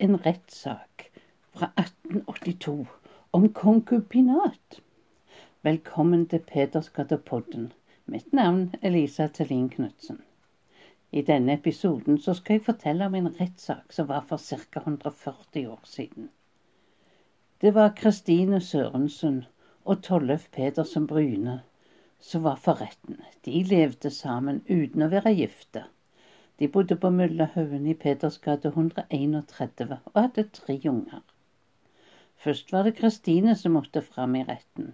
en rettssak fra 1882 om konkubinat. Velkommen til Pedersgatepodden. Mitt navn er Lisa Tellin Knutsen. I denne episoden så skal jeg fortelle om en rettssak som var for ca. 140 år siden. Det var Kristine Sørensen og Tollef Pedersen Bryne som var for retten. De levde sammen uten å være gifte. De bodde på Møllehaugen i Petersgate 131 og hadde tre unger. Først var det Kristine som måtte fram i retten.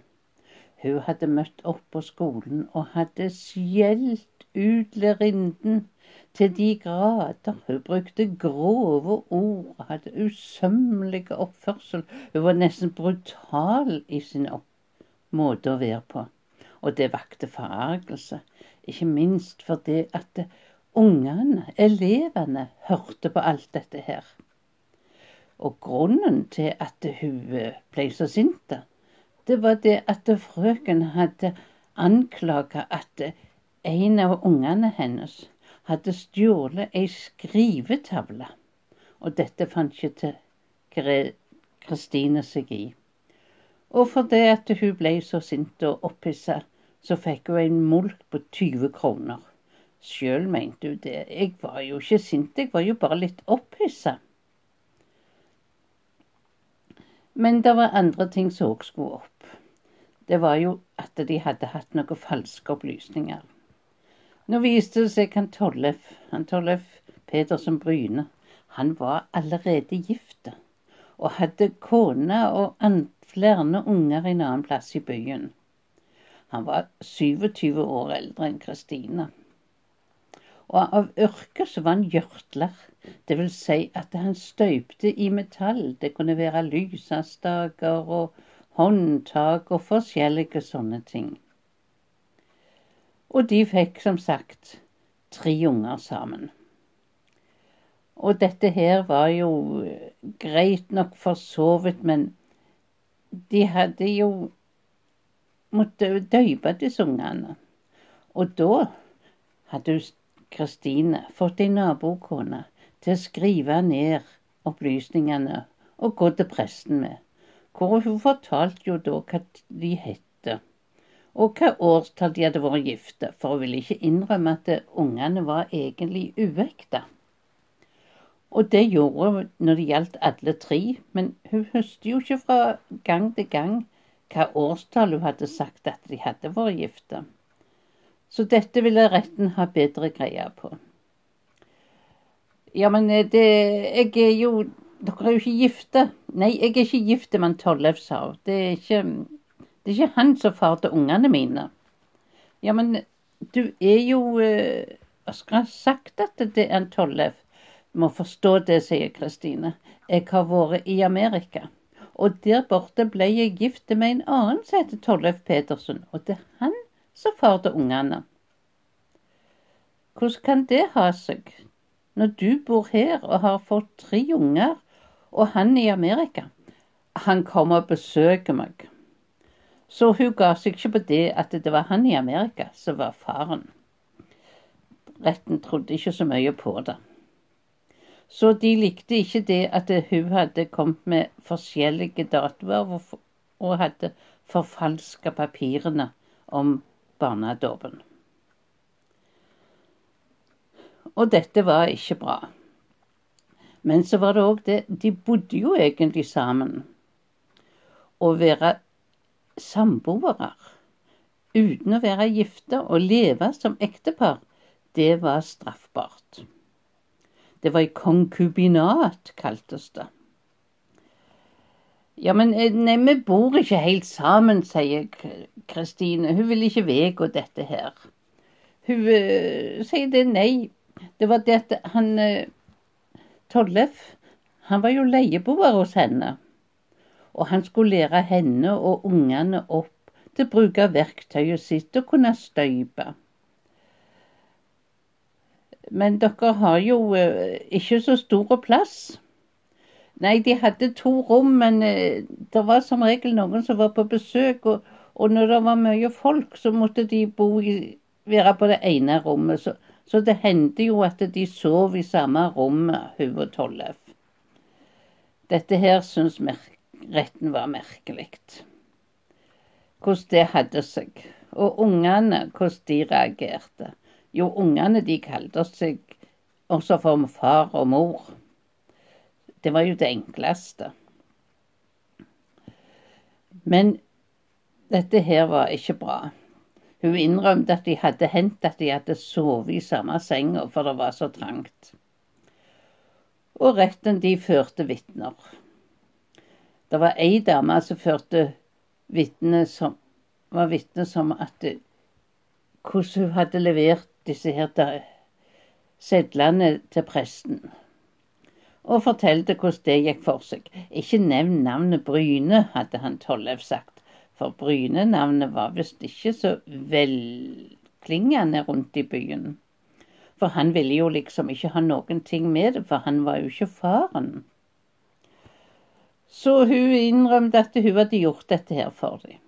Hun hadde møtt opp på skolen og hadde skjelt ut lærerinnen til de grader. Hun brukte grove ord og hadde usømmelig oppførsel. Hun var nesten brutal i sin måte å være på. Og det vakte forargelse, ikke minst fordi at ungene, elevene, hørte på alt dette her. Og grunnen til at hun eh, ble så sint, det var det at frøken hadde anklaga at en av ungene hennes hadde stjålet ei skrivetavle. Og dette fant ikke til Kristine seg i. Og fordi at hun ble så sint og opphissa, så fikk hun en mulkt på 20 kroner. Sjøl mente hun det. Jeg var jo ikke sint, jeg var jo bare litt opphissa. Men det var andre ting som òg skulle opp. Det var jo at de hadde hatt noen falske opplysninger. Nå viste det seg han Tollef, han Tollef Pedersen Bryne, han var allerede gift og hadde kone og flere unger en annen plass i byen. Han var 27 år eldre enn Kristine. Og av yrke så var han gjørtler. Det vil si at han støypte i metall. Det kunne være lysestaker og håndtak og forskjellige sånne ting. Og de fikk som sagt tre unger sammen. Og dette her var jo greit nok for så vidt, men de hadde jo måttet døype disse ungene. Og da hadde hun Kristine fått ei nabokone til å skrive ned opplysningene og gå til presten med, hvor hun fortalte jo da hva de hette, og hva årstall de hadde vært gifte, for hun ville ikke innrømme at ungene var egentlig uekte. Og det gjorde hun når det gjaldt alle tre, men hun husker jo ikke fra gang til gang hva årstall hun hadde sagt at de hadde vært gifte. Så dette ville retten ha bedre greie på. Ja, men eh, det Jeg er jo Dere er jo ikke gifte. Nei, jeg er ikke gift, mann Tollef sa. Det er ikke Det er ikke han som far til ungene mine. Ja, men du er jo eh, Jeg skulle ha sagt at det er en Tollef. Må forstå det, sier Kristine. Jeg har vært i Amerika. Og der borte ble jeg gift med en annen som heter Tollef Pedersen. Og det er han så far til ungene. Hvordan kan det ha seg, når du bor her og har fått tre unger, og han i Amerika? Han kommer og besøker meg. Så hun ga seg ikke på det at det var han i Amerika som var faren. Retten trodde ikke så mye på det. Så de likte ikke det at hun hadde kommet med forskjellige datoer og hadde forfalska papirene om barnedåpen. Og dette var ikke bra. Men så var det òg det De bodde jo egentlig sammen. Å være samboere uten å være gifte og leve som ektepar, det var straffbart. Det var i konkubinat, kaltes det. Ja, men eh, nei, vi bor ikke helt sammen, sier Kristine. Hun vil ikke vedgå dette her. Hun uh, sier det nei. Det var det at han uh, Tollef, han var jo leieboer hos henne. Og han skulle lære henne og ungene opp til å bruke verktøyet sitt og kunne støype. Men dere har jo uh, ikke så stor plass. Nei, de hadde to rom, men eh, det var som regel noen som var på besøk. Og, og når det var mye folk, så måtte de i, være på det ene rommet. Så, så det hendte jo at de sov i samme rom, hun og Tollef. Dette her syns retten var merkelig. Hvordan det hadde seg. Og ungene, hvordan de reagerte. Jo, ungene de kalte seg også for far og mor. Det var jo det enkleste. Men dette her var ikke bra. Hun innrømte at de hadde hendt at de hadde sovet i samme senga, for det var så trangt. Og retten, de førte vitner. Det var ei dame som førte vitne som var vitne som at hvordan hun hadde levert disse her sedlene til presten. Og fortalte hvordan det gikk for seg. Ikke nevn navnet Bryne, hadde han Tollef sagt. For Bryne-navnet var visst ikke så velklingende rundt i byen. For han ville jo liksom ikke ha noen ting med det, for han var jo ikke faren. Så hun innrømte at hun hadde gjort dette her for dem.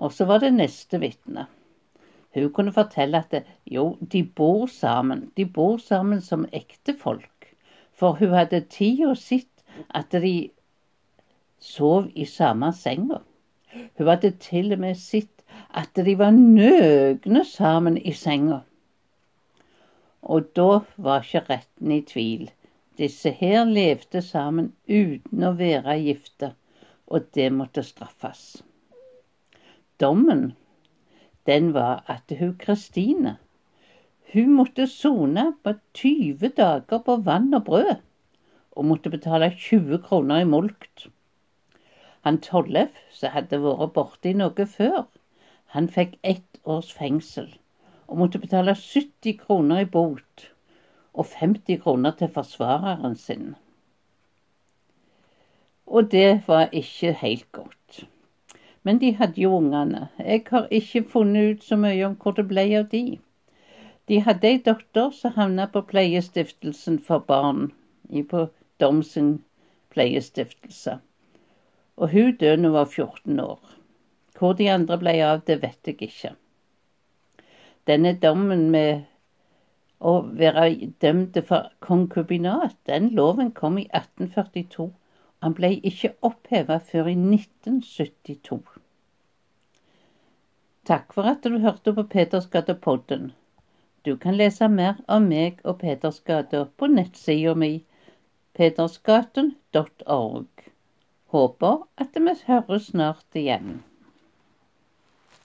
Og så var det neste vitne. Hun kunne fortelle at det, jo, de bor sammen. De bor sammen som ektefolk. For hun hadde tid og sett at de sov i samme senga. Hun hadde til og med sett at de var nøgne sammen i senga. Og da var ikke retten i tvil. Disse her levde sammen uten å være gifte, og det måtte straffes. Dommen, den var at hun Kristine, hun måtte sone på 20 dager på vann og brød, og måtte betale 20 kroner i mulkt. Han Tollef, som hadde vært borti noe før, han fikk ett års fengsel og måtte betale 70 kroner i bot og 50 kroner til forsvareren sin. Og det var ikke helt godt. Men de hadde jo ungene. Jeg har ikke funnet ut så mye om hvor det ble av de. De hadde ei datter som havna på Pleiestiftelsen for barn, på Domsen pleiestiftelse og hun døde da hun var 14 år. Hvor de andre ble av, det vet jeg ikke. Denne dommen med å være dømt for konkubinat, den loven kom i 1842. Han ble ikke oppheva før i 1972. Takk for at du hørte på Petersgata-podden. Du kan lese mer om meg og Petersgata på nettsida mi petersgaten.org. Håper at vi høres snart igjen.